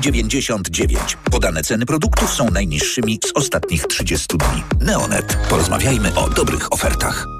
999. Podane ceny produktów są najniższymi z ostatnich 30 dni. Neonet. Porozmawiajmy o dobrych ofertach.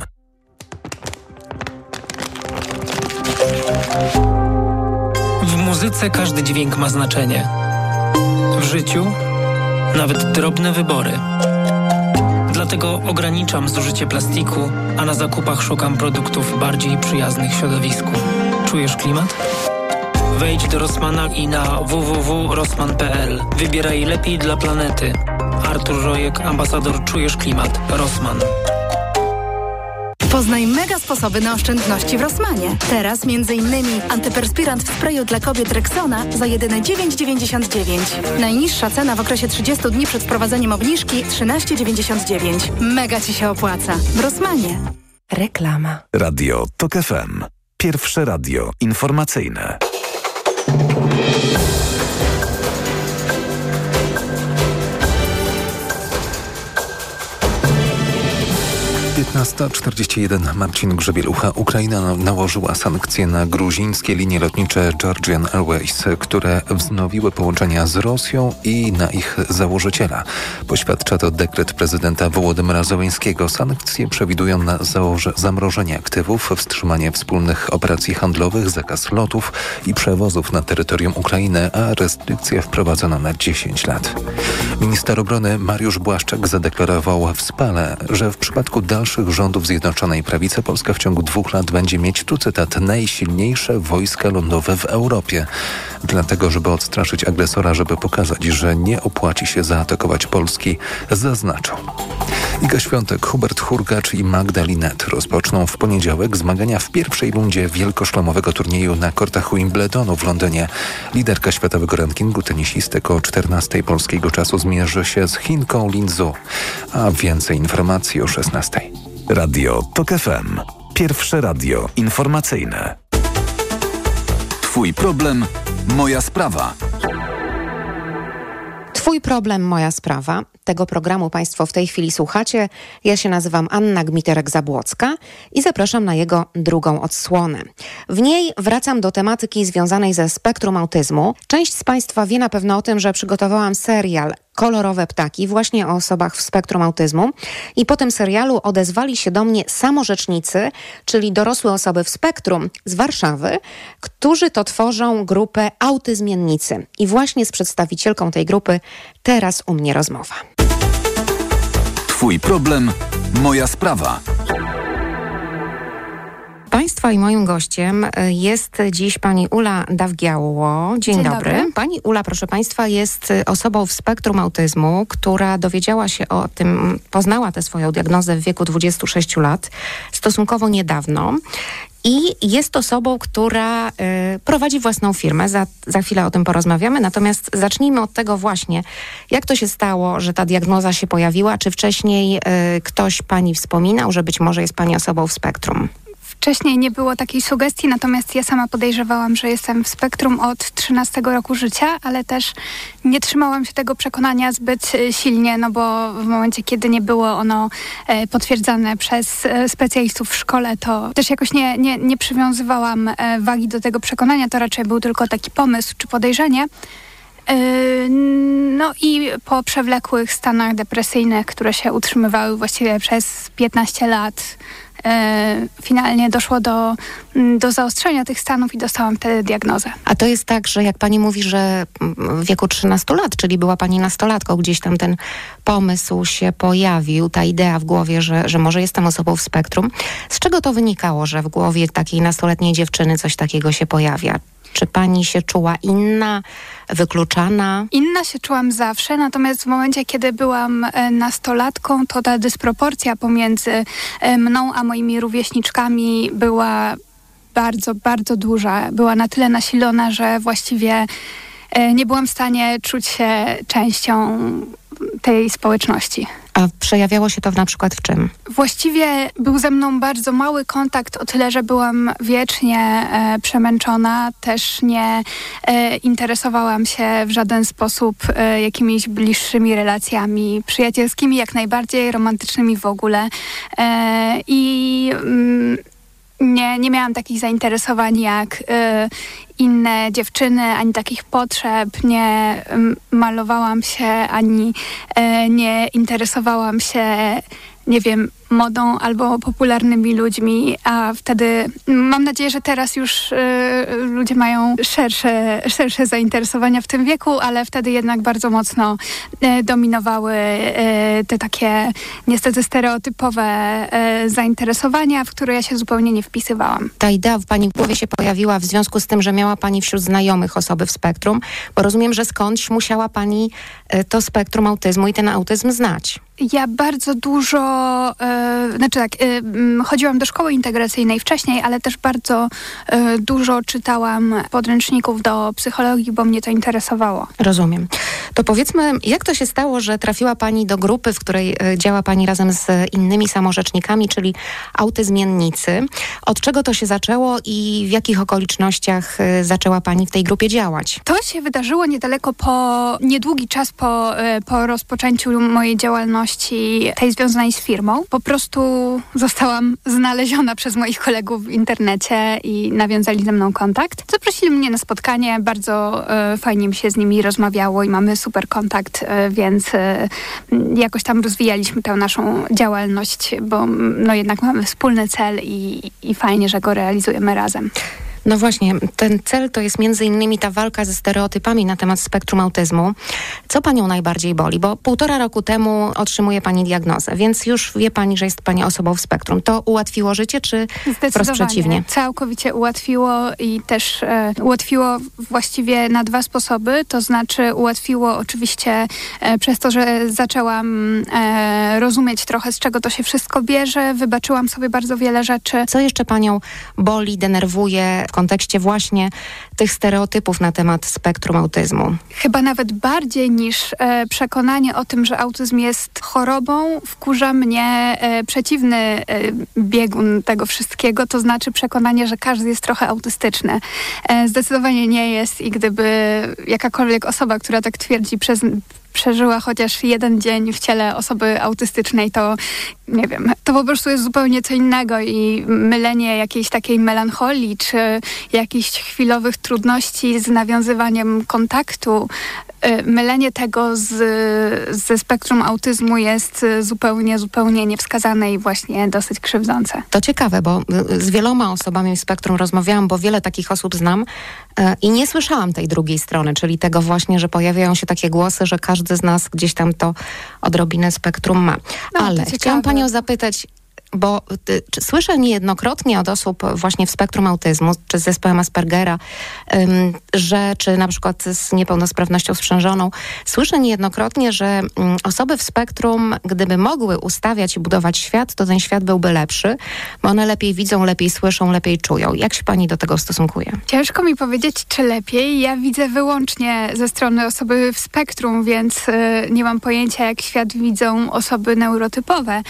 Muzyce każdy dźwięk ma znaczenie. W życiu nawet drobne wybory. Dlatego ograniczam zużycie plastiku, a na zakupach szukam produktów bardziej przyjaznych środowisku. Czujesz klimat? Wejdź do Rossmana i na www.rossman.pl. Wybieraj lepiej dla planety. Artur Rojek, ambasador Czujesz Klimat. Rossmann. Poznaj mega sposoby na oszczędności w Rossmanie. Teraz m.in. antyperspirant w sprayu dla kobiet Rexona za jedyne 9,99. Najniższa cena w okresie 30 dni przed wprowadzeniem obniżki 13,99. Mega Ci się opłaca. W Rossmanie. Reklama. Radio TOK FM. Pierwsze radio informacyjne. 15.41 Marcin Grzebielucha. Ukraina nałożyła sankcje na gruzińskie linie lotnicze Georgian Airways, które wznowiły połączenia z Rosją i na ich założyciela. Poświadcza to dekret prezydenta Wołodymyra Zełenskiego. Sankcje przewidują na zamrożenie aktywów, wstrzymanie wspólnych operacji handlowych, zakaz lotów i przewozów na terytorium Ukrainy, a restrykcje wprowadzono na 10 lat. Minister obrony Mariusz Błaszczak zadeklarował w Spale, że w przypadku dalszych rządów Zjednoczonej Prawicy Polska w ciągu dwóch lat będzie mieć, tu cytat, najsilniejsze wojska lądowe w Europie. Dlatego, żeby odstraszyć agresora, żeby pokazać, że nie opłaci się zaatakować Polski, zaznaczą. Iga Świątek, Hubert Hurgacz i Magdalinet rozpoczną w poniedziałek zmagania w pierwszej rundzie wielkoszlamowego turnieju na kortach Wimbledonu w Londynie. Liderka światowego rankingu tenisistek o 14 polskiego czasu zmierzy się z Chinką Linzu. A więcej informacji o 16. Radio TOK FM. Pierwsze radio informacyjne. Twój problem, moja sprawa. Twój problem, moja sprawa. Tego programu Państwo w tej chwili słuchacie. Ja się nazywam Anna Gmiterek-Zabłocka i zapraszam na jego drugą odsłonę. W niej wracam do tematyki związanej ze spektrum autyzmu. Część z Państwa wie na pewno o tym, że przygotowałam serial kolorowe ptaki właśnie o osobach w spektrum autyzmu. I po tym serialu odezwali się do mnie samorzecznicy, czyli dorosłe osoby w spektrum z Warszawy, którzy to tworzą grupę Autyzmiennicy. I właśnie z przedstawicielką tej grupy teraz u mnie rozmowa. Twój problem, moja sprawa. Państwa i moim gościem e, jest dziś pani Ula Dawgiało. Dzień, Dzień dobry. dobry. Pani Ula, proszę państwa, jest e, osobą w spektrum autyzmu, która dowiedziała się o tym, poznała tę swoją diagnozę w wieku 26 lat, stosunkowo niedawno. I jest osobą, która y, prowadzi własną firmę. Za, za chwilę o tym porozmawiamy. Natomiast zacznijmy od tego właśnie, jak to się stało, że ta diagnoza się pojawiła. Czy wcześniej y, ktoś pani wspominał, że być może jest pani osobą w spektrum? Wcześniej nie było takiej sugestii, natomiast ja sama podejrzewałam, że jestem w spektrum od 13 roku życia, ale też nie trzymałam się tego przekonania zbyt e, silnie, no bo w momencie, kiedy nie było ono e, potwierdzane przez e, specjalistów w szkole, to też jakoś nie, nie, nie przywiązywałam wagi do tego przekonania. To raczej był tylko taki pomysł czy podejrzenie. No i po przewlekłych stanach depresyjnych, które się utrzymywały właściwie przez 15 lat, finalnie doszło do, mm, do zaostrzenia tych stanów i dostałam wtedy diagnozę. A to jest tak, że jak pani mówi, że mm, w wieku 13 lat, czyli była pani nastolatką, gdzieś tam ten pomysł się pojawił, ta idea w głowie, że, że może jestem osobą w spektrum. Z czego to wynikało, że w głowie takiej nastoletniej dziewczyny coś takiego się pojawia? Czy pani się czuła inna, wykluczana? Inna się czułam zawsze, natomiast w momencie, kiedy byłam e, nastolatką, to ta dysproporcja pomiędzy e, mną a moimi rówieśniczkami była bardzo, bardzo duża. Była na tyle nasilona, że właściwie e, nie byłam w stanie czuć się częścią tej społeczności. A przejawiało się to na przykład w czym? Właściwie był ze mną bardzo mały kontakt, o tyle, że byłam wiecznie e, przemęczona. Też nie e, interesowałam się w żaden sposób e, jakimiś bliższymi relacjami przyjacielskimi, jak najbardziej romantycznymi w ogóle. E, I mm, nie, nie miałam takich zainteresowań jak y, inne dziewczyny, ani takich potrzeb. Nie y, malowałam się, ani y, nie interesowałam się, nie wiem, modą albo popularnymi ludźmi, a wtedy mam nadzieję, że teraz już y, ludzie mają szersze, szersze zainteresowania w tym wieku, ale wtedy jednak bardzo mocno y, dominowały y, te takie niestety stereotypowe zainteresowania, w które ja się zupełnie nie wpisywałam. Ta idea w Pani głowie się pojawiła w związku z tym, że miała Pani wśród znajomych osoby w spektrum, bo rozumiem, że skądś musiała Pani to spektrum autyzmu i ten autyzm znać. Ja bardzo dużo E, znaczy tak, e, chodziłam do szkoły integracyjnej wcześniej, ale też bardzo e, dużo czytałam podręczników do psychologii, bo mnie to interesowało. Rozumiem. To powiedzmy, jak to się stało, że trafiła Pani do grupy, w której działa Pani razem z innymi samorzecznikami, czyli autyzmiennicy? Od czego to się zaczęło i w jakich okolicznościach zaczęła Pani w tej grupie działać? To się wydarzyło niedaleko po, niedługi czas po, po rozpoczęciu mojej działalności, tej związanej z firmą. Po prostu zostałam znaleziona przez moich kolegów w internecie i nawiązali ze mną kontakt. Zaprosili mnie na spotkanie, bardzo e, fajnie mi się z nimi rozmawiało i mamy super kontakt, e, więc e, jakoś tam rozwijaliśmy tę naszą działalność, bo no jednak mamy wspólny cel i, i fajnie, że go realizujemy razem. No właśnie, ten cel to jest między innymi ta walka ze stereotypami na temat spektrum autyzmu. Co panią najbardziej boli? Bo półtora roku temu otrzymuje pani diagnozę, więc już wie pani, że jest pani osobą w spektrum. To ułatwiło życie, czy wprost przeciwnie? Całkowicie ułatwiło i też e, ułatwiło właściwie na dwa sposoby. To znaczy ułatwiło oczywiście e, przez to, że zaczęłam e, rozumieć trochę, z czego to się wszystko bierze. Wybaczyłam sobie bardzo wiele rzeczy. Co jeszcze panią boli, denerwuje w kontekście właśnie tych stereotypów na temat spektrum autyzmu? Chyba nawet bardziej niż e, przekonanie o tym, że autyzm jest chorobą, wkurza mnie e, przeciwny e, biegun tego wszystkiego, to znaczy przekonanie, że każdy jest trochę autystyczny. E, zdecydowanie nie jest i gdyby jakakolwiek osoba, która tak twierdzi przez przeżyła chociaż jeden dzień w ciele osoby autystycznej, to nie wiem, to po prostu jest zupełnie co innego i mylenie jakiejś takiej melancholii czy jakichś chwilowych trudności z nawiązywaniem kontaktu Y, mylenie tego z, ze spektrum autyzmu jest zupełnie, zupełnie niewskazane i właśnie dosyć krzywdzące. To ciekawe, bo z wieloma osobami w spektrum rozmawiałam, bo wiele takich osób znam y, i nie słyszałam tej drugiej strony, czyli tego właśnie, że pojawiają się takie głosy, że każdy z nas gdzieś tam to odrobinę spektrum ma. No, Ale chciałam panią zapytać, bo y, słyszę niejednokrotnie od osób właśnie w spektrum autyzmu, czy z zespołem Aspergera, ym, że, czy na przykład z niepełnosprawnością sprzężoną, słyszę niejednokrotnie, że ym, osoby w spektrum, gdyby mogły ustawiać i budować świat, to ten świat byłby lepszy, bo one lepiej widzą, lepiej słyszą, lepiej czują. Jak się pani do tego stosunkuje? Ciężko mi powiedzieć, czy lepiej. Ja widzę wyłącznie ze strony osoby w spektrum, więc y, nie mam pojęcia, jak świat widzą osoby neurotypowe.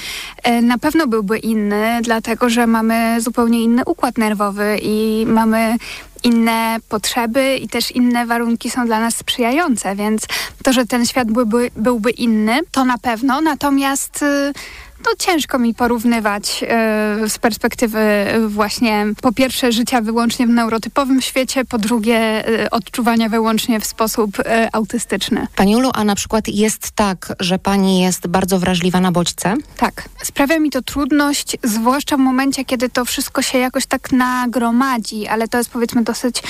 Y, na pewno byłby byłby inny, dlatego że mamy zupełnie inny układ nerwowy i mamy inne potrzeby i też inne warunki są dla nas sprzyjające, więc to, że ten świat byłby, byłby inny, to na pewno. Natomiast y, to ciężko mi porównywać e, z perspektywy właśnie po pierwsze życia wyłącznie w neurotypowym świecie, po drugie e, odczuwania wyłącznie w sposób e, autystyczny. Pani Ulu, a na przykład jest tak, że pani jest bardzo wrażliwa na bodźce? Tak. Sprawia mi to trudność, zwłaszcza w momencie, kiedy to wszystko się jakoś tak nagromadzi, ale to jest powiedzmy dosyć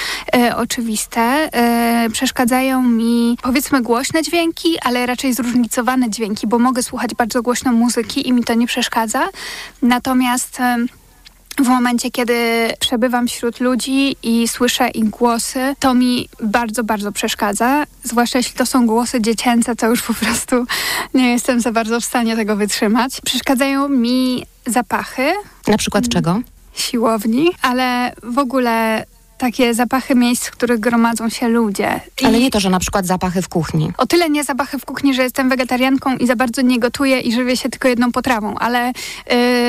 oczywiste. Przeszkadzają mi powiedzmy głośne dźwięki, ale raczej zróżnicowane dźwięki, bo mogę słuchać bardzo głośno muzyki i mi mi to nie przeszkadza. Natomiast w momencie, kiedy przebywam wśród ludzi i słyszę ich głosy, to mi bardzo, bardzo przeszkadza. Zwłaszcza jeśli to są głosy dziecięce, to już po prostu nie jestem za bardzo w stanie tego wytrzymać. Przeszkadzają mi zapachy. Na przykład czego? Siłowni, ale w ogóle takie zapachy miejsc, w których gromadzą się ludzie. I Ale nie to, że na przykład zapachy w kuchni. O tyle nie zapachy w kuchni, że jestem wegetarianką i za bardzo nie gotuję i żywię się tylko jedną potrawą, ale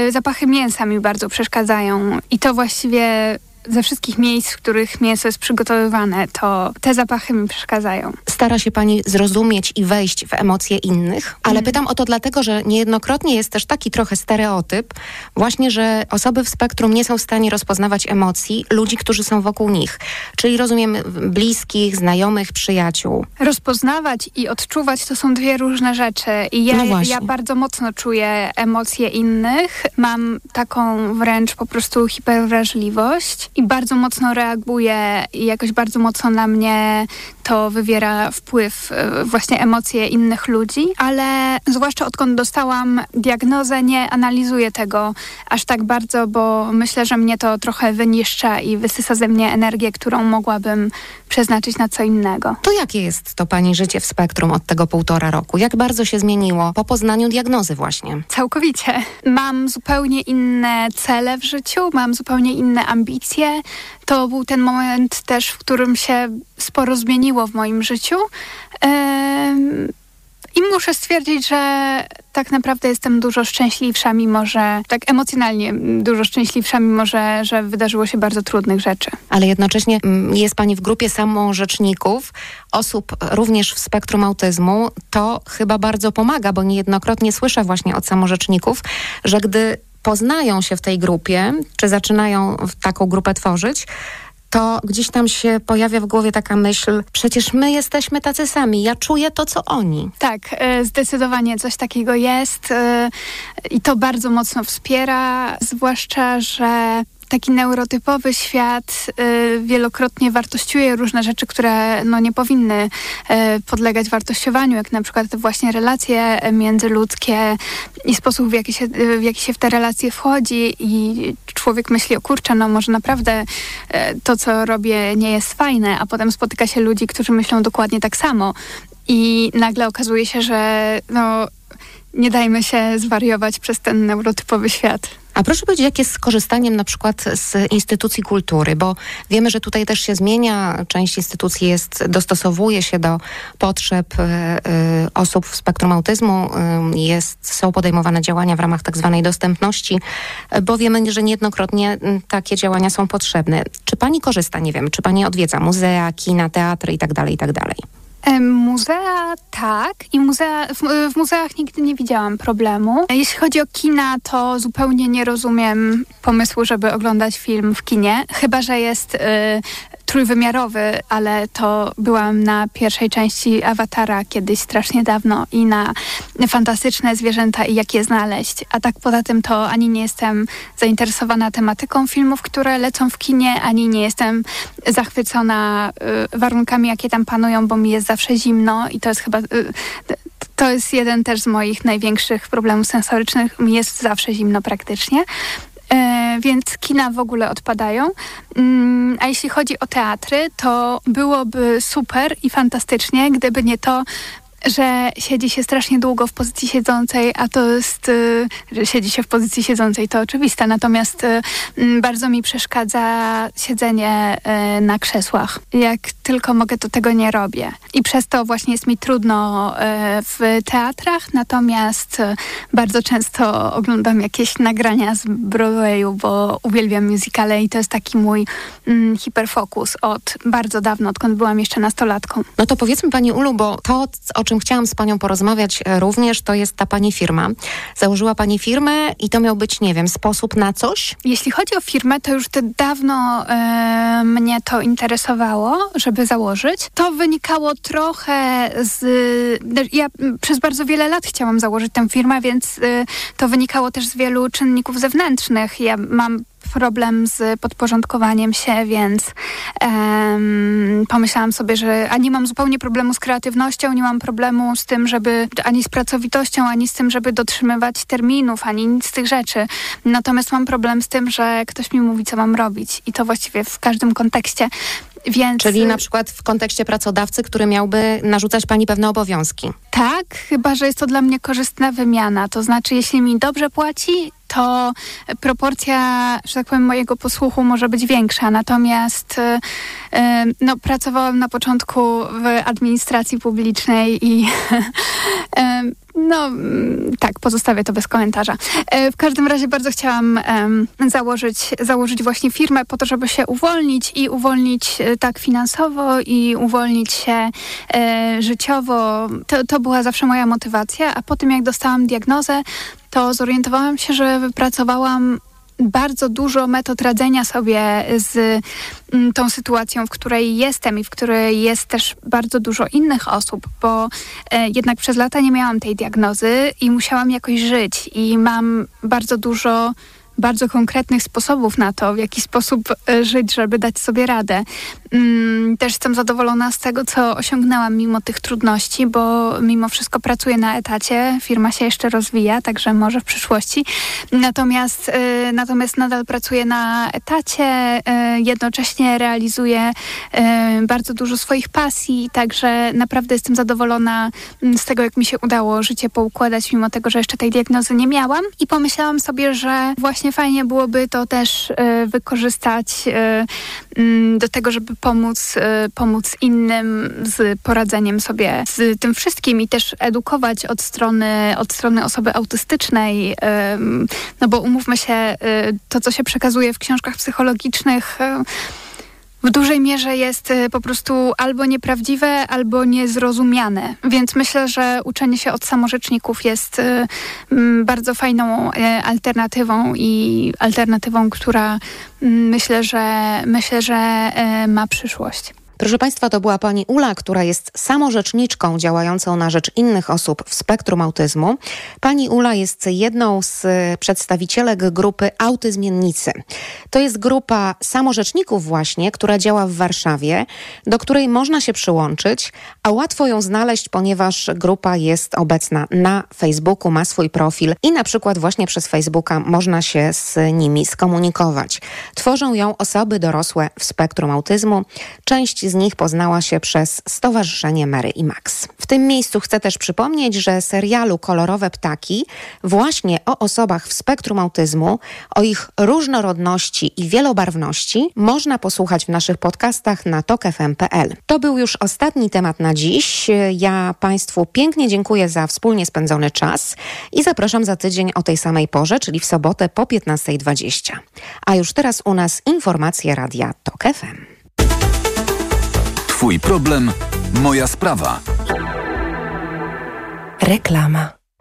yy, zapachy mięsa mi bardzo przeszkadzają i to właściwie ze wszystkich miejsc, w których mięso jest przygotowywane, to te zapachy mi przeszkadzają. Stara się pani zrozumieć i wejść w emocje innych, ale mm. pytam o to dlatego, że niejednokrotnie jest też taki trochę stereotyp, właśnie, że osoby w spektrum nie są w stanie rozpoznawać emocji ludzi, którzy są wokół nich. Czyli rozumiem bliskich, znajomych, przyjaciół. Rozpoznawać i odczuwać to są dwie różne rzeczy. I ja, no ja bardzo mocno czuję emocje innych. Mam taką wręcz po prostu hiperwrażliwość i bardzo mocno reaguje i jakoś bardzo mocno na mnie to wywiera wpływ e, właśnie emocje innych ludzi, ale zwłaszcza odkąd dostałam diagnozę, nie analizuję tego aż tak bardzo, bo myślę, że mnie to trochę wyniszcza i wysysa ze mnie energię, którą mogłabym przeznaczyć na co innego. To jakie jest to Pani życie w spektrum od tego półtora roku? Jak bardzo się zmieniło po poznaniu diagnozy właśnie? Całkowicie. Mam zupełnie inne cele w życiu, mam zupełnie inne ambicje. To był ten moment też, w którym się sporo zmieniło w moim życiu. I muszę stwierdzić, że tak naprawdę jestem dużo szczęśliwsza, mimo że tak emocjonalnie dużo szczęśliwsza, mimo że, że wydarzyło się bardzo trudnych rzeczy. Ale jednocześnie jest Pani w grupie samorzeczników, osób również w spektrum autyzmu. To chyba bardzo pomaga, bo niejednokrotnie słyszę właśnie od samorzeczników, że gdy poznają się w tej grupie, czy zaczynają taką grupę tworzyć, to gdzieś tam się pojawia w głowie taka myśl, przecież my jesteśmy tacy sami, ja czuję to, co oni. Tak, e, zdecydowanie coś takiego jest e, i to bardzo mocno wspiera, zwłaszcza, że taki neurotypowy świat y, wielokrotnie wartościuje różne rzeczy, które no, nie powinny y, podlegać wartościowaniu, jak na przykład właśnie relacje międzyludzkie i sposób, w jaki się, w, jaki się w te relacje wchodzi i człowiek myśli, o kurczę, no może naprawdę y, to, co robię nie jest fajne, a potem spotyka się ludzi, którzy myślą dokładnie tak samo i nagle okazuje się, że no, nie dajmy się zwariować przez ten neurotypowy świat. A proszę powiedzieć, jak jest z na przykład z instytucji kultury, bo wiemy, że tutaj też się zmienia, część instytucji jest, dostosowuje się do potrzeb y, osób w spektrum autyzmu, y, jest, są podejmowane działania w ramach tak zwanej dostępności, bo wiemy, że niejednokrotnie takie działania są potrzebne. Czy pani korzysta, nie wiem, czy pani odwiedza muzea, kina, teatry itd., tak itd.? Muzea tak i muzea, w, w, muzeach nigdy nie widziałam problemu. Jeśli chodzi o kina, to zupełnie nie rozumiem pomysłu, żeby oglądać film w kinie, chyba że jest y, trójwymiarowy, ale to byłam na pierwszej części Awatara kiedyś strasznie dawno i na fantastyczne zwierzęta i jak je znaleźć. A tak poza tym to ani nie jestem zainteresowana tematyką filmów, które lecą w kinie, ani nie jestem zachwycona y, warunkami, jakie tam panują, bo mi jest zawsze zimno i to jest chyba... Y, to jest jeden też z moich największych problemów sensorycznych. Mi jest zawsze zimno praktycznie. E, więc kina w ogóle odpadają. Mm, a jeśli chodzi o teatry, to byłoby super i fantastycznie, gdyby nie to, że siedzi się strasznie długo w pozycji siedzącej, a to jest, y, że siedzi się w pozycji siedzącej, to oczywiste, natomiast y, mm, bardzo mi przeszkadza siedzenie y, na krzesłach. Jak tylko mogę, to tego nie robię. I przez to właśnie jest mi trudno w teatrach, natomiast bardzo często oglądam jakieś nagrania z Broadwayu, bo uwielbiam musicale i to jest taki mój mm, hiperfokus od bardzo dawno, odkąd byłam jeszcze nastolatką. No to powiedzmy Pani Ulu, bo to, o czym czym chciałam z Panią porozmawiać e, również, to jest ta Pani firma. Założyła Pani firmę i to miał być, nie wiem, sposób na coś? Jeśli chodzi o firmę, to już dawno e, mnie to interesowało, żeby założyć. To wynikało trochę z... Ja przez bardzo wiele lat chciałam założyć tę firmę, więc e, to wynikało też z wielu czynników zewnętrznych. Ja mam problem z podporządkowaniem się, więc um, pomyślałam sobie, że ani mam zupełnie problemu z kreatywnością, nie mam problemu z tym, żeby ani z pracowitością, ani z tym, żeby dotrzymywać terminów, ani nic z tych rzeczy. Natomiast mam problem z tym, że ktoś mi mówi, co mam robić i to właściwie w każdym kontekście. Więc... Czyli na przykład w kontekście pracodawcy, który miałby narzucać pani pewne obowiązki. Tak, chyba że jest to dla mnie korzystna wymiana. To znaczy, jeśli mi dobrze płaci, to proporcja, że tak powiem, mojego posłuchu może być większa. Natomiast no, pracowałam na początku w administracji publicznej i No, mm, tak, pozostawię to bez komentarza. W każdym razie bardzo chciałam założyć, założyć właśnie firmę po to, żeby się uwolnić i uwolnić tak finansowo i uwolnić się życiowo. To, to była zawsze moja motywacja, a po tym jak dostałam diagnozę, to zorientowałam się, że wypracowałam bardzo dużo metod radzenia sobie z mm, tą sytuacją, w której jestem i w której jest też bardzo dużo innych osób, bo e, jednak przez lata nie miałam tej diagnozy i musiałam jakoś żyć i mam bardzo dużo bardzo konkretnych sposobów na to, w jaki sposób e, żyć, żeby dać sobie radę. Mm, też jestem zadowolona z tego, co osiągnęłam mimo tych trudności, bo mimo wszystko pracuję na etacie, firma się jeszcze rozwija, także może w przyszłości. Natomiast, e, natomiast nadal pracuję na etacie, e, jednocześnie realizuję bardzo dużo swoich pasji, także naprawdę jestem zadowolona mm, z tego, jak mi się udało życie poukładać, mimo tego, że jeszcze tej diagnozy nie miałam. I pomyślałam sobie, że właśnie fajnie byłoby to też e, wykorzystać e, mm, do tego, żeby pomóc, e, pomóc innym z poradzeniem sobie z tym wszystkim i też edukować od strony, od strony osoby autystycznej. No bo umówmy się, to co się przekazuje w książkach psychologicznych w dużej mierze jest y, po prostu albo nieprawdziwe, albo niezrozumiane. Więc myślę, że uczenie się od samorzeczników jest y, bardzo fajną y, alternatywą i alternatywą, która myślę, że myślę, że ma przyszłość. Proszę Państwa, to była pani Ula, która jest samorzeczniczką działającą na rzecz innych osób w spektrum autyzmu. Pani Ula jest jedną z przedstawicielek grupy Autyzmiennicy. To jest grupa samorzeczników właśnie, która działa w Warszawie, do której można się przyłączyć, a łatwo ją znaleźć, ponieważ grupa jest obecna na Facebooku, ma swój profil i na przykład właśnie przez Facebooka można się z nimi skomunikować. Tworzą ją osoby dorosłe w spektrum autyzmu. Część z nich poznała się przez Stowarzyszenie Mary i Max. W tym miejscu chcę też przypomnieć, że serialu Kolorowe Ptaki właśnie o osobach w spektrum autyzmu, o ich różnorodności i wielobarwności można posłuchać w naszych podcastach na tokefm.pl. To był już ostatni temat na dziś. Ja Państwu pięknie dziękuję za wspólnie spędzony czas i zapraszam za tydzień o tej samej porze, czyli w sobotę po 15.20. A już teraz u nas informacje Radia TOK FM. Twój problem, moja sprawa. Reklama.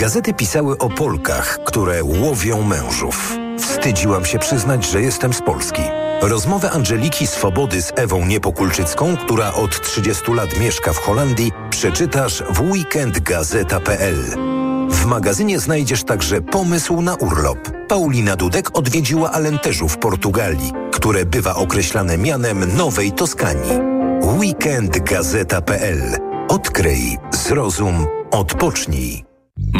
Gazety pisały o Polkach, które łowią mężów. Wstydziłam się przyznać, że jestem z Polski. Rozmowę Angeliki Swobody z Ewą Niepokulczycką, która od 30 lat mieszka w Holandii, przeczytasz w weekendgazeta.pl. W magazynie znajdziesz także pomysł na urlop. Paulina Dudek odwiedziła Alenteżu w Portugalii, które bywa określane mianem Nowej Toskanii. Weekendgazeta.pl. Odkryj, zrozum, odpocznij.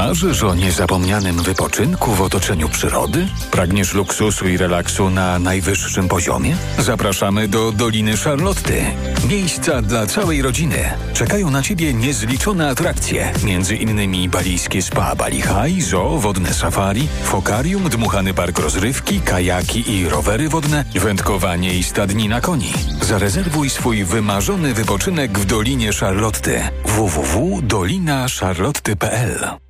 Marzysz o niezapomnianym wypoczynku w otoczeniu przyrody? Pragniesz luksusu i relaksu na najwyższym poziomie? Zapraszamy do Doliny Charlotty. Miejsca dla całej rodziny. Czekają na Ciebie niezliczone atrakcje, między innymi balijskie spa Bali High, zoo, wodne safari, fokarium, dmuchany park rozrywki, kajaki i rowery wodne, wędkowanie i stadnina koni. Zarezerwuj swój wymarzony wypoczynek w Dolinie Charlotty. www.dolinacharlotty.pl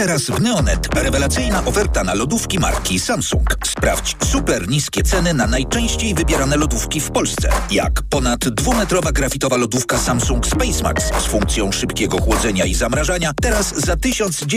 Teraz w Neonet rewelacyjna oferta na lodówki marki Samsung. Sprawdź super niskie ceny na najczęściej wybierane lodówki w Polsce. Jak ponad dwumetrowa grafitowa lodówka Samsung SpaceMax z funkcją szybkiego chłodzenia i zamrażania teraz za 1900